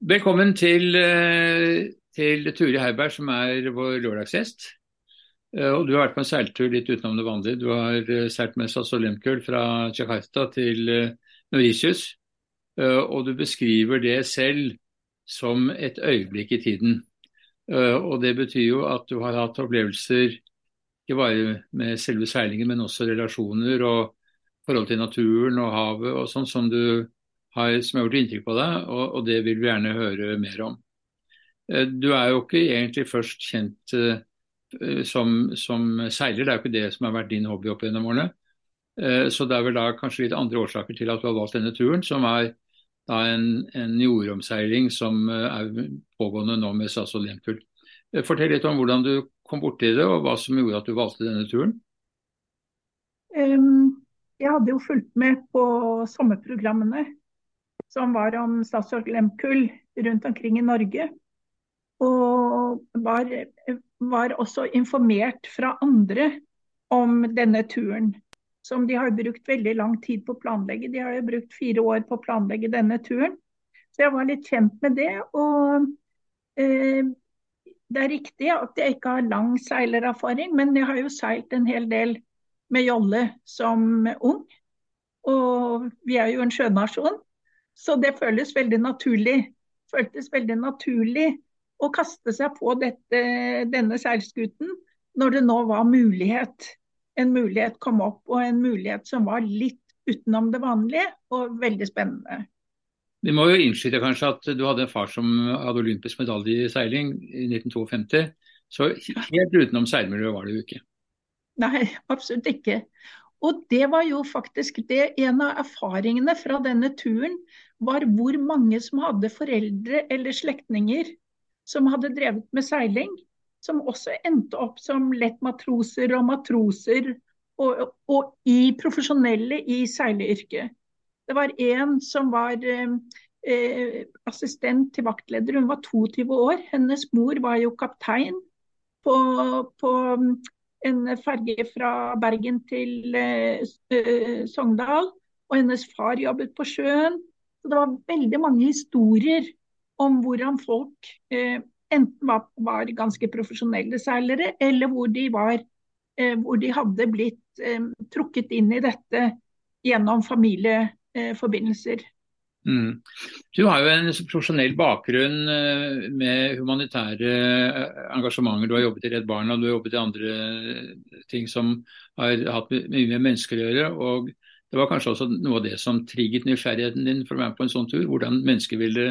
Velkommen til, eh, til Turi Heiberg, som er vår lørdagsgjest. Eh, og Du har vært på en seiltur litt utenom det vanlige. Du har eh, seilt med SAS og Lemkøl fra Jakarta til Mauritius. Og du beskriver det selv som et øyeblikk i tiden. Og Det betyr jo at du har hatt opplevelser ikke bare med selve seilingen, men også relasjoner og forhold til naturen og havet og sånn som du har, som har gjort inntrykk på deg, og, og, det vil vi gjerne høre mer om. Eh, du er jo ikke egentlig først kjent uh, som, som, seiler, det er jo ikke det som har vært din hobby opp gjennom årene. Så det er vel da kanskje litt andre årsaker til at du har valgt denne turen, som er da en, en jordomseiling som er pågående nå med SAS og Lempull. Fortell litt om hvordan du kom borti det, og hva som gjorde at du valgte denne turen. Um, jeg hadde jo fulgt med på sommerprogrammene som var om Statsråd Lemkull rundt omkring i Norge. Og var, var, også informert fra andre om denne turen. Som de har brukt veldig lang tid på å planlegge. De har jo brukt fire år på å planlegge denne turen. Så jeg var litt kjent med det. Og eh, det er riktig at jeg ikke har lang seilererfaring, men jeg har jo seilt en hel del med jolle som ung. Og vi er jo en sjønasjon. Så det føles veldig naturlig. Føltes veldig naturlig å kaste seg på dette, denne seilskuten når det nå var mulighet. En mulighet kom opp, og en mulighet som var litt utenom det vanlige, og veldig spennende. Vi må jo innskyte kanskje at du hadde en far som hadde olympisk medalje i seiling i 1952. Så helt utenom seilmiljøet var det jo ikke. Nei, absolutt ikke. Og det var jo faktisk det en av erfaringene fra denne turen var hvor mange som hadde foreldre eller slektninger som hadde drevet med seiling. Som også endte opp som lettmatroser og matroser, og, og, i profesjonelle i seileryrket. Det var en som var eh, eh assistent til vaktleder, hun var 22 år. Hennes mor var jo kaptein på, på en ferge fra Bergen til eh, eh, Sogndal. Og hennes far jobbet på sjøen. Så det var veldig mange historier om hvordan folk eh, enten var, var, ganske profesjonelle seilere, eller hvor de, var, hvor de hadde blitt trukket inn i dette gjennom familieforbindelser. Mm. Du har jo en profesjonell bakgrunn eh, med humanitære eh, engasjementer. Du har jobbet i Redd Barna, du har jobbet i andre ting som har hatt mye med mennesker å gjøre. og det var kanskje også noe av det som trigget nysgjerrigheten din for å være med på en sånn tur? Hvordan mennesker ville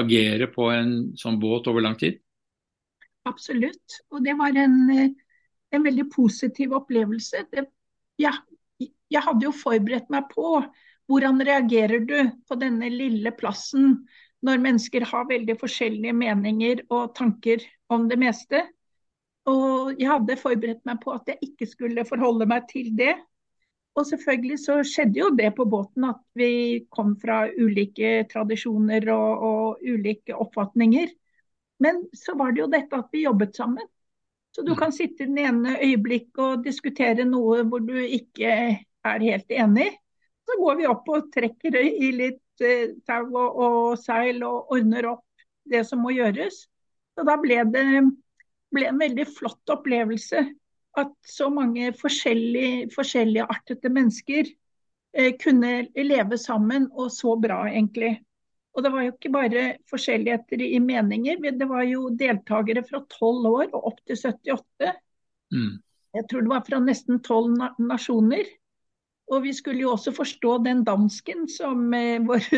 agere på en sånn båt over lang tid? Absolutt. Og det var en, en veldig positiv opplevelse. Det, ja, jeg hadde jo forberedt meg på hvordan reagerer du på denne lille plassen når mennesker har veldig forskjellige meninger og tanker om det meste. Og jeg hadde forberedt meg på at jeg ikke skulle forholde meg til det. Og selvfølgelig så skjedde jo det på båten at vi kom fra ulike tradisjoner og, og, ulike oppfatninger. Men så var det jo dette at vi jobbet sammen. Så du mm. kan sitte i den ene øyeblikket og diskutere noe hvor du ikke er helt enig. Så går vi opp og trekker i litt eh, tau og, og, seil og ordner opp det som må gjøres. Så da ble det ble en veldig flott opplevelse at så mange forskjellige, forskjelligartede mennesker eh, kunne leve sammen, og så bra, egentlig. Og det var jo ikke bare forskjelligheter i meninger, det var jo deltakere fra 12 år og opp til 78. Mm. Jeg tror det var fra nesten 12 na nasjoner. Og vi skulle jo også forstå den dansken som eh, vår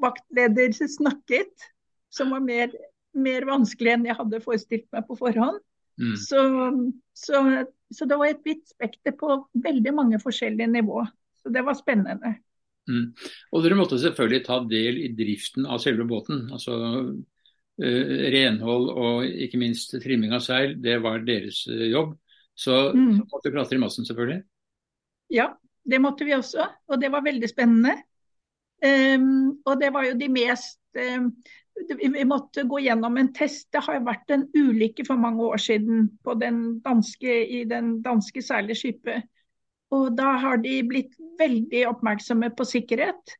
vaktleder snakket, som var mer, mer vanskelig enn jeg hadde forestilt meg på forhånd. Mm. Så, så, så, det var et vidt spekter på veldig mange forskjellige nivå. Så det var spennende. Mm. Og dere måtte selvfølgelig ta del i driften av selve båten. altså uh, Renhold og ikke minst trimming av seil, det var deres uh, jobb. Så mm. måtte dere klatre i massen, selvfølgelig? Ja, det måtte vi også. Og det var veldig spennende. Um, og det var jo de mest um, vi måtte gå gjennom en test. Det har vært en ulykke for mange år siden den danske, i den danske seilskipet. Og da har de blitt veldig oppmerksomme på sikkerhet.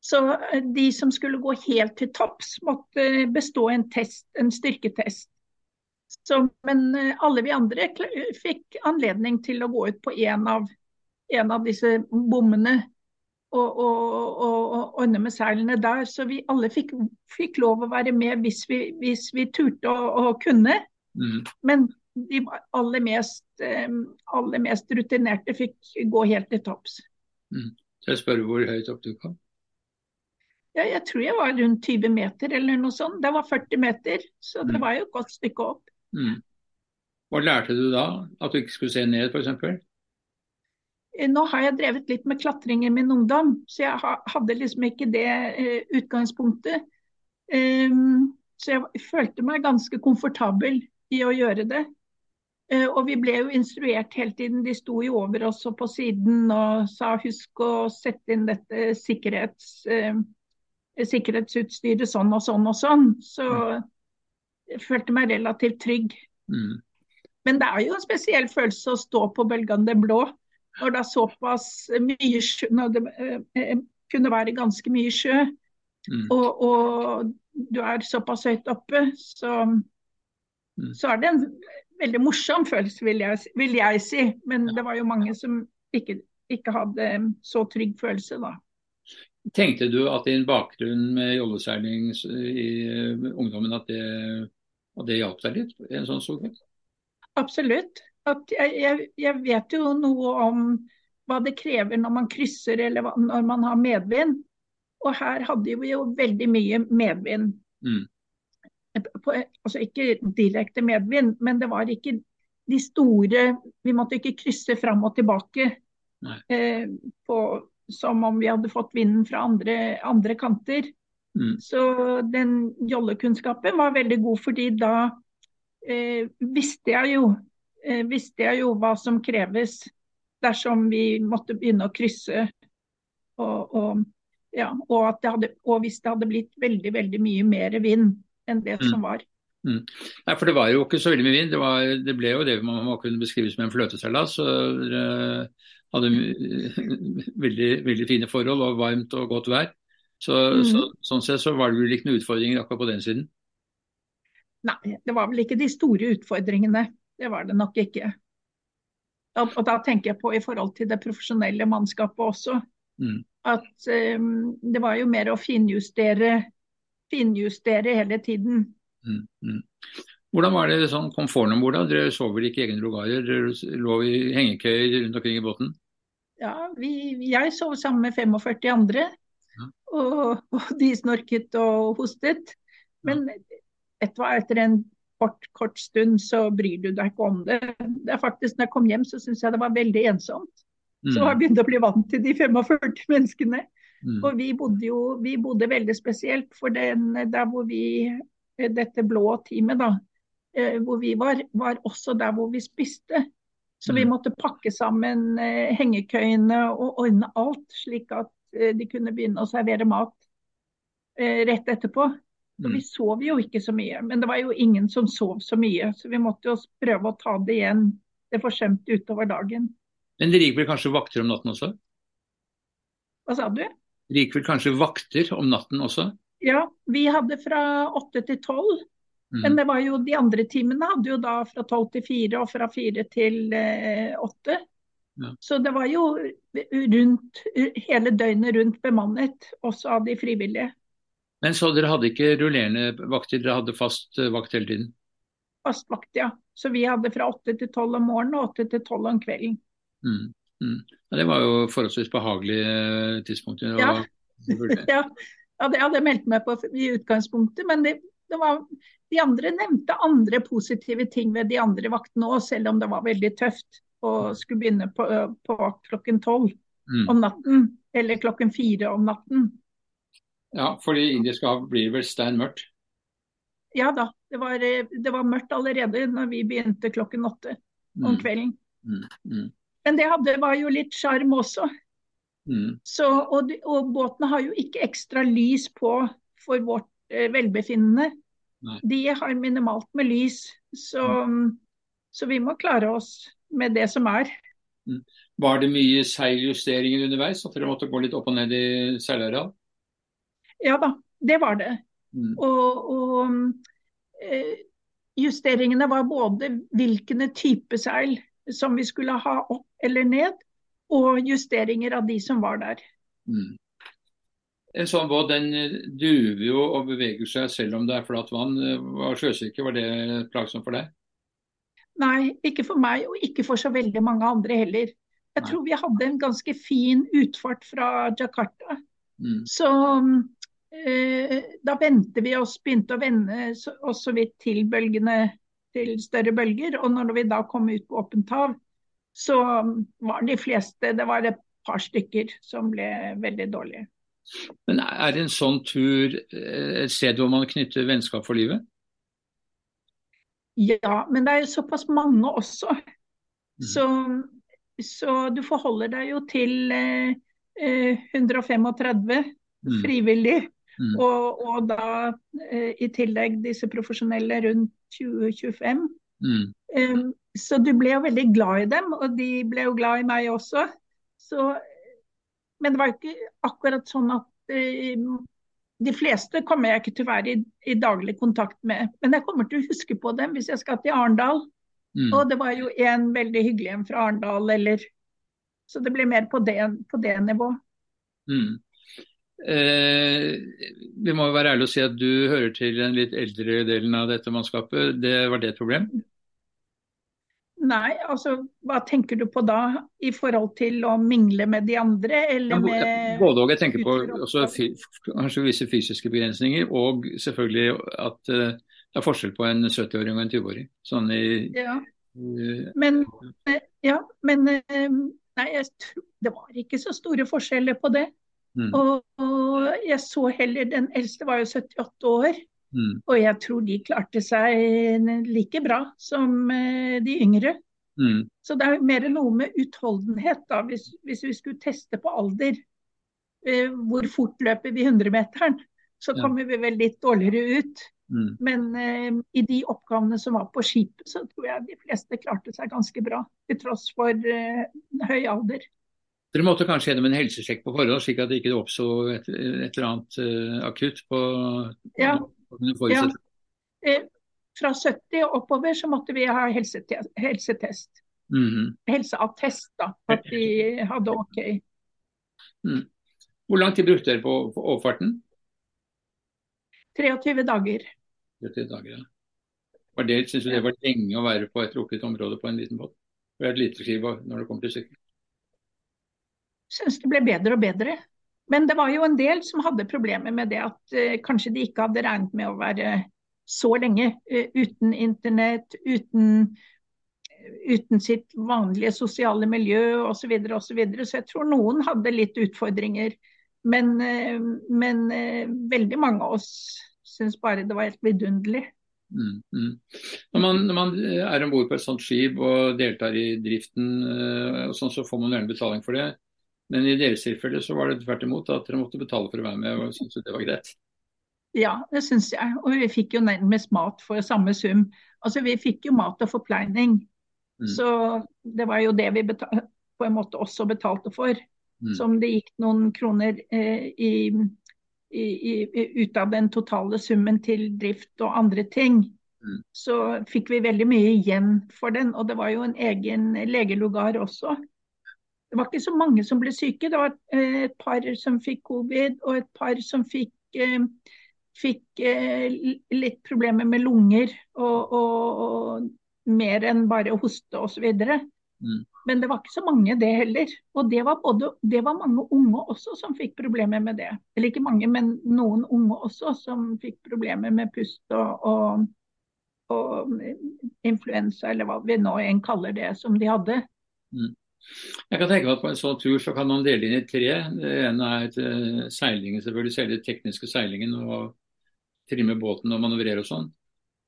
Så eh, de som skulle gå helt til topps, måtte bestå en test, en styrketest. Så, men eh, alle vi andre fikk anledning til å gå ut på en av, en av disse bommene og, og, og, og ordne med seilene der. Så vi alle fikk, fikk lov å være med hvis vi, hvis vi turte og, kunne. Mm. Men de aller mest, aller mest, rutinerte fikk gå helt til topps. Mm. Jeg spør hvor høyt opp du kom? Ja, jeg tror jeg var rundt 20 meter eller noe sånt. Det var 40 meter, så det mm. var jo et godt stykke opp. Mm. Hva lærte du da? At du ikke skulle se ned, f.eks.? Eh, nå har jeg drevet litt med klatring i min ungdom, så jeg hadde liksom ikke det uh, utgangspunktet. Um, så jeg følte meg ganske komfortabel i å gjøre det. Uh, og vi ble jo instruert hele tiden. De sto jo over oss og på siden og sa husk å sette inn dette sikkerhets, uh, sikkerhetsutstyret sånn og sånn og sånn. Så jeg følte meg relativt trygg. Mm. Men det er jo en spesiell følelse å stå på bølgene blå når det er såpass mye sjø, når det eh, kunne være ganske mye sjø, mm. og, og, du er såpass høyt oppe, så, mm. så, er det en veldig morsom følelse, vil jeg, vil jeg si. Men det var jo mange som ikke, ikke, hadde så trygg følelse da. Tenkte du at din bakgrunn med jolleseiling i ungdommen at det, at det hjalp deg litt en sånn storhet? Absolutt at jeg, jeg, jeg, vet jo noe om hva det krever når man krysser eller hva, når man har medvind. Og her hadde vi jo veldig mye medvind. Mm. På, altså ikke direkte medvind, men det var ikke de store Vi måtte ikke krysse fram og tilbake eh, på, som om vi hadde fått vinden fra andre, andre kanter. Mm. Så den jollekunnskapen var veldig god, fordi da eh, visste jeg jo visste jeg jo hva som kreves dersom vi måtte begynne å krysse. Og, og, ja, og, hadde, og, hvis det hadde blitt veldig, veldig mye mer vind enn det mm. som var. Mm. Nei, for Det var jo ikke så veldig mye vind. Det, var, det ble jo det man må kunne beskrive som en fløteseilas. Så dere hadde veldig, veldig fine forhold og varmt og godt vær. Så, mm. så, sånn sett så var det vel ikke noen utfordringer akkurat på den siden? Nei, det var vel ikke de store utfordringene. Det var det nok ikke. Og, og da tenker jeg på i forhold til det profesjonelle mannskapet også. Mm. At um, det var jo mer å finjustere, finjustere hele tiden. Mm. Mm. Hvordan var det sånn komforten om bord? Dere sov vel ikke i egne lugarer? Dere lå i hengekøyer rundt omkring i båten? Ja, vi, jeg sov sammen med 45 andre. Ja. Og, og, de snorket og hostet. Men ja. etter, etter en kort, kort stund så bryr du deg ikke om det. det er faktisk når jeg kom hjem så syns jeg det var veldig ensomt. Mm. Så jeg begynt å bli vant til de 45 menneskene. Mm. Og vi bodde jo vi bodde veldig spesielt, for den, der hvor vi dette blå teamet, da, eh, hvor vi var, var også der hvor vi spiste. Så vi mm. måtte pakke sammen eh, hengekøyene og ordne alt, slik at eh, de kunne begynne å servere mat rett etterpå. Så vi mm. sov jo ikke så mye. Men det var jo ingen som sov så mye. Så vi måtte jo prøve å ta det igjen det forsømte utover dagen. Men det gikk vel kanskje vakter om natten også? Hva sa du? Det gikk vel kanskje vakter om natten også? Ja, vi hadde fra åtte til tolv. Mm. Men det var jo de andre timene hadde jo da fra tolv til fire og fra fire til eh, åtte. Ja. Så det var jo rundt, hele døgnet rundt bemannet, også av de frivillige. Men så dere hadde ikke rullerende vakter, dere hadde fast eh, vakt hele tiden? Fast vakt, ja. Så vi hadde fra åtte til tolv om morgenen og åtte til tolv om kvelden. Mm, mm. Ja, det var jo forholdsvis behagelige eh, tidspunkter. Ja. ja. ja, det hadde jeg meldt meg på i utgangspunktet. Men det, det var, de andre nevnte andre positive ting ved de andre vaktene òg, selv om det var veldig tøft å skulle begynne på, på klokken tolv mm. om natten. Eller klokken fire om natten. Ja, fordi indisk hav blir vel stein mørkt? Ja da. Det var, det var, mørkt allerede når vi begynte klokken åtte om mm. kvelden. Mm. Mm. Men det hadde, var jo litt sjarm også. Mm. Så, og, og, båtene har jo ikke ekstra lys på for vårt eh, velbefinnende. Nei. De har minimalt med lys. Så, mm. så, vi må klare oss med det som er. Mm. Var det mye seiljusteringer underveis? At dere måtte gå litt opp og ned i seilareal? Ja da, det var det. Mm. Og, og eh, justeringene var både hvilken type seil som vi skulle ha opp eller ned, og justeringer av de som var der. Mm. En sånn båt den duver jo og beveger seg selv om det er flatt vann. Var sjøsyke, var det plagsomt for deg? Nei, ikke for meg, og ikke for så veldig mange andre heller. Jeg Nei. tror vi hadde en ganske fin utfart fra Jakarta. Mm. Så eh, da vendte vi oss, begynte å vende oss så vidt til bølgene, til større bølger. Og når vi da kom ut på åpent hav, så var de fleste, det var et par stykker som ble veldig dårlige. Men er en sånn tur eh, et sted hvor man knytter vennskap for livet? Ja, men det er jo såpass mange også. Mm. Så, så du forholder deg jo til eh, eh, 135 Mm. frivillig, Mm. og, og da eh, i tillegg disse profesjonelle rundt 2025. Mm. Um, så du ble jo veldig glad i dem, og de ble jo glad i meg også. Så, men det var jo ikke akkurat sånn at eh, de fleste kommer jeg ikke til å være i, i daglig kontakt med. Men jeg kommer til å huske på dem hvis jeg skal til Arendal. Mm. Og det var jo en veldig hyggelig en fra Arendal, eller Så det ble mer på det, på det nivået. Mm. Eh, vi må jo være ærlige og si at du hører til den litt eldre delen av dette mannskapet. Det Var det et problem? Nei, altså hva tenker du på da i forhold til å mingle med de andre, Ja, eller med både og. Jeg tenker på også kanskje visse fysiske begrensninger, og selvfølgelig at uh, det er forskjell på en 70-åring og en 20-åring. Sånn i, Ja. i Men, eh, ja, men eh, nei, jeg tror det var ikke så store forskjeller på det. Mm, Og, og jeg så heller Den eldste var jo 78 år, mm, og jeg tror de klarte seg like bra som eh, de yngre. mm, Så det er mer noe med utholdenhet, da, hvis, hvis vi skulle teste på alder. Eh, hvor fort løper vi 100-meteren? Så Ja. kommer vi vel litt dårligere ut. mm. Men eh, i de oppgavene som var på skipet, så tror jeg de fleste klarte seg ganske bra. Til tross for eh, høy alder. Dere måtte kanskje gjennom en helsesjekk på forhånd, slik at det ikke oppsto et, et eller annet uh, akutt på, Ja. på forrige Ja. Eh, fra 70 og oppover så måtte vi ha helsetest. helsetest. -hmm. Helseattest, da. At de hadde OK. Hvor lang tid brukte dere på, på overfarten? 23 dager. 23 dager, ja. Var det, synes du det var lenge å være på et lukket område på en liten båt? Det er et lite skip når det kommer til sykkel. Syns det ble bedre og bedre. Men det var jo en del som hadde problemer med det at uh, kanskje de ikke hadde regnet med å være så lenge uh, uten internett, uten, uten sitt vanlige sosiale miljø osv. Så, videre, og så, videre. så jeg tror noen hadde litt utfordringer. Men, uh, men eh, veldig mange av oss syns bare det var helt vidunderlig. Mm, mm. Når, man, når man er om bord på et sånt skip og deltar i driften, eh, sånn, så får man gjerne betaling for det. Men i deres tilfelle så var det tvert imot at dere måtte betale for å være med, og syntes det var greit. Ja, det syns jeg. Og vi fikk jo nærmest mat for samme sum. Altså Vi fikk jo mat og forpleining. Mm. Så det var jo det vi på en måte også betalte for. Mm. Som det gikk noen kroner eh, i, i, i, ut av den totale summen til drift og andre ting. Mm. Så fikk vi veldig mye igjen for den. Og det var jo en egen legelugar også. Det var ikke så mange som ble syke. Det var eh, et par som fikk covid, og et par som fikk, eh, fikk eh, litt problemer med lunger og, og, og mer enn bare hoste osv. Mm. Men det var ikke så mange det heller. Og det var, både, det var mange unge også som fikk problemer med det. Eller ikke mange, men noen unge også som fikk problemer med pust og, og, og influensa, eller hva vi nå enn kaller det, som de hadde. Mm. Jeg kan tenke meg at På en sånn tur så kan man dele inn i tre. Det ene er uh, seilingen, selvfølgelig, selve tekniske seilingen og trimme båten og manøvrere og sånn.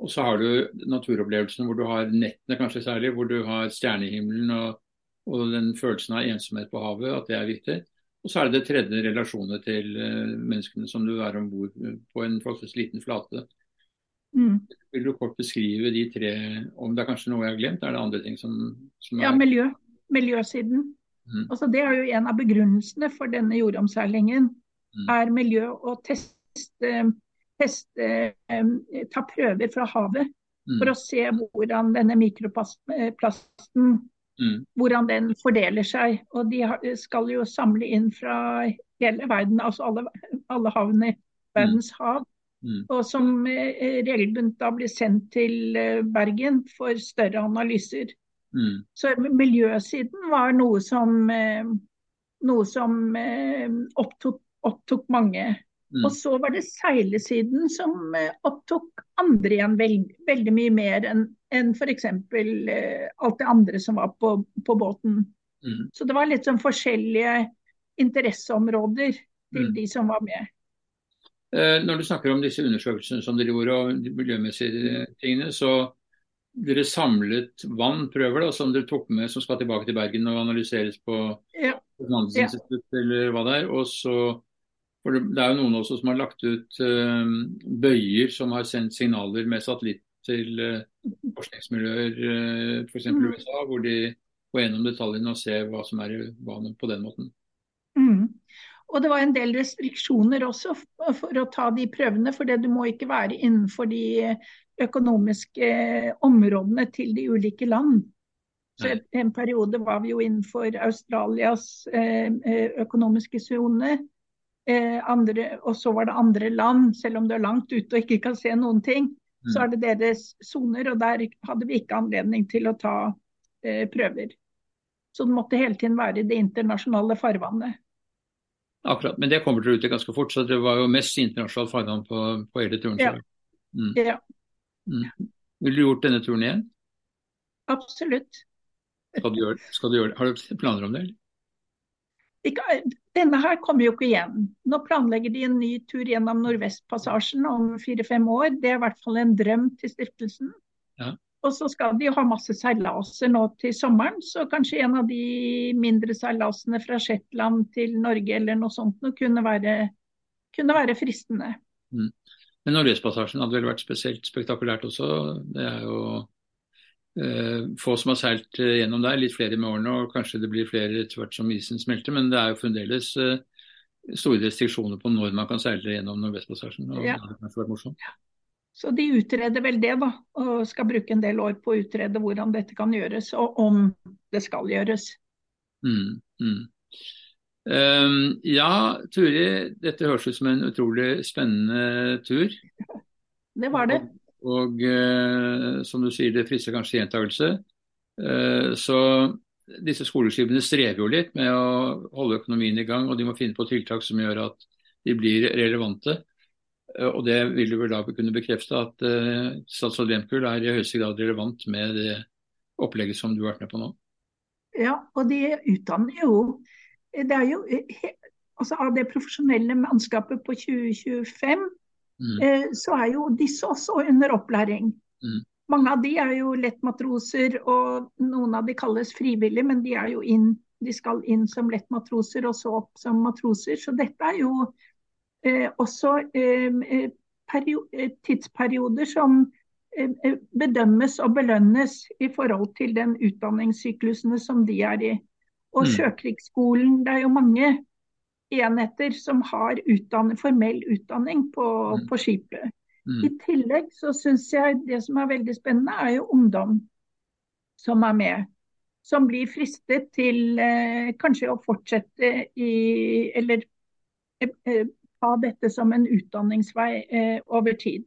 Og så har du naturopplevelsen hvor du har nettene kanskje særlig, hvor du har stjernehimmelen og, og den følelsen av ensomhet på havet, at det er viktig. Og så er det det tredje relasjoner til uh, menneskene som du er om bord på en forholdsvis liten flate. Mm. Vil du kort beskrive de tre, om det er kanskje noe jeg har glemt? Er det andre ting som, som er Ja, miljø. Miljøsiden. Mm. Altså, det er jo en av begrunnelsene for denne jordomseilingen. Mm. Er miljø og teste teste, ta prøver fra havet mm. for å se hvordan denne mikroplasten mm. hvordan den fordeler seg. Og de skal jo samle inn fra hele verden, altså alle, alle havene, verdens mm. hav. Mm. Og som eh, regelbundet da blir sendt til eh, Bergen for større analyser. Mm. Så miljøsiden var noe som, eh, noe som eh, opptok, opptok mange. Mm. Og så var det seilesiden som eh, opptok andre igjen veld, veldig mye mer enn en f.eks. alt det andre som var på, på båten. Mm. Så det var litt sånn forskjellige interesseområder til mm. de som var med. Når du snakker om disse undersøkelsene som dere gjorde og de miljømessige tingene, så dere samlet vannprøver da, som dere tok med som skal tilbake til Bergen og analyseres på ja. Ja. eller hva det er. Og så, for det, er jo noen også som har lagt ut uh, bøyer som har sendt signaler med satellitt til uh, forskningsmiljøer, uh, f.eks. Mm. USA, hvor de går gjennom detaljene og ser hva som er i vannet på den måten. Mm. Og det var en del restriksjoner også for å ta de prøvene, for det, du må ikke være innenfor de økonomiske områdene til de ulike land. Så En periode var vi jo innenfor Australias eh, eh, økonomiske sone. Eh, og så var det andre land, selv om du er langt ute og ikke kan se noen ting. Så mm. er det deres soner, og der hadde vi ikke anledning til å ta prøver. Så det måtte hele tiden være i det internasjonale farvannet. Akkurat, Men det kommer dere ut i ganske fort, så det var jo mest internasjonalt farvann på, på hele turen. Ja. Mm. ja. Mm. Vil du gjort denne turen igjen? Absolutt. Skal du gjøre, skal du gjøre? Har du planer om det? Ikke, denne her kommer jo ikke igjen. Nå planlegger de en ny tur gjennom Nordvestpassasjen om fire-fem år. Det er i hvert fall en drøm til stiftelsen. Ja. Og så skal de ha masse seilaser nå til sommeren, så kanskje en av de mindre seilasene fra Shetland til Norge eller noe sånt noe kunne være, kunne være fristende. Mm. Men Nordøstpassasjen hadde vel vært spesielt spektakulært også. Det er jo eh, få som har seilt eh, gjennom der, litt flere med årene, og kanskje det blir flere etter hvert som isen smelter. Men det er jo fremdeles eh, store restriksjoner på når man kan seile gjennom Nordvestpassasjen. og ja. det har vært morsomt. Ja. Så de utreder vel det, da. Og skal bruke en del år på å utrede hvordan dette kan gjøres, og om det skal gjøres. Mm, mm. Um, ja, Turi, dette høres ut som en utrolig spennende tur. Det var det. Og, og uh, som du sier, det frister kanskje gjentakelse. Uh, så disse skoleskipene strever jo litt med å holde økonomien i gang, og de må finne på tiltak som gjør at de blir relevante. Uh, og det vil du vel da kunne bekrefte at statsråd Lehmkuhl er i høyeste grad relevant med det opplegget som du har vært med på nå? Ja, og de utdanner jo det er jo eh, altså Av det profesjonelle mannskapet på 2025, mm. eh, så er jo disse også under opplæring. Mm. Mange av de er jo lettmatroser, og noen av de kalles frivillige, men de, inn, de skal inn som lettmatroser og så opp som matroser. Så dette er jo eh, også eh, eh tidsperioder som eh, bedømmes og belønnes i forhold til den utdanningssyklusene som de er i. Og mm. Sjøkrigsskolen, det er jo mange enheter som har utdanning, formell utdanning på, mm. på skipet. Mm. I tillegg så syns jeg det som er veldig spennende, er jo ungdom som er med. Som blir fristet til eh, kanskje å fortsette i Eller eh, eh ha dette som en utdanningsvei eh, over tid.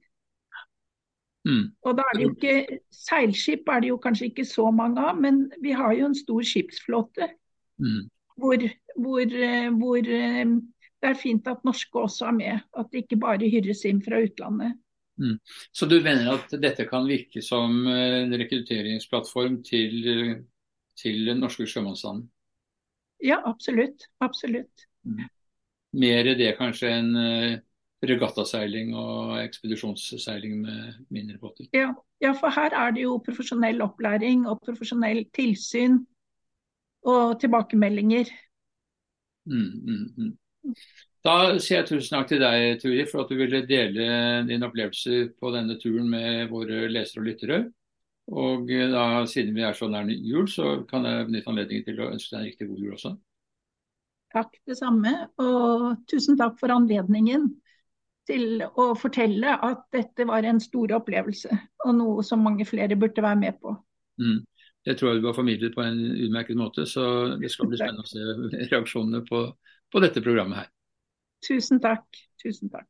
Mm. Og da er det jo ikke Seilskip er det jo kanskje ikke så mange av, men vi har jo en stor skipsflåte. Mm. Hvor, hvor, eh, hvor, eh, det er fint at norske også er med. At det ikke bare hyres inn fra utlandet. Mm. Så du mener at dette kan virke som en rekrutteringsplattform til, til den norske sjømannsstanden? Ja, absolutt. Absolutt. Mm. Mer det kanskje enn regattaseiling og ekspedisjonsseiling med mindre båter? Ja, ja, for her er det jo profesjonell opplæring og profesjonell tilsyn og tilbakemeldinger. Mm, mm, mm. Da sier jeg tusen takk til deg, Turi, for at du ville dele din opplevelse på denne turen med våre lesere og lyttere. Og eh, da, siden vi er så nær jul, så kan jeg benytte anledningen til å ønske deg en riktig god jul også. Takk, det samme. Og tusen takk for anledningen. til å fortelle at dette var en stor opplevelse, og noe som mange flere burde være med på. Mm. Det tror jeg du har formidlet på en utmerket måte, så det skal bli spennende å se reaksjonene på, på dette programmet her. Tusen takk. Tusen takk.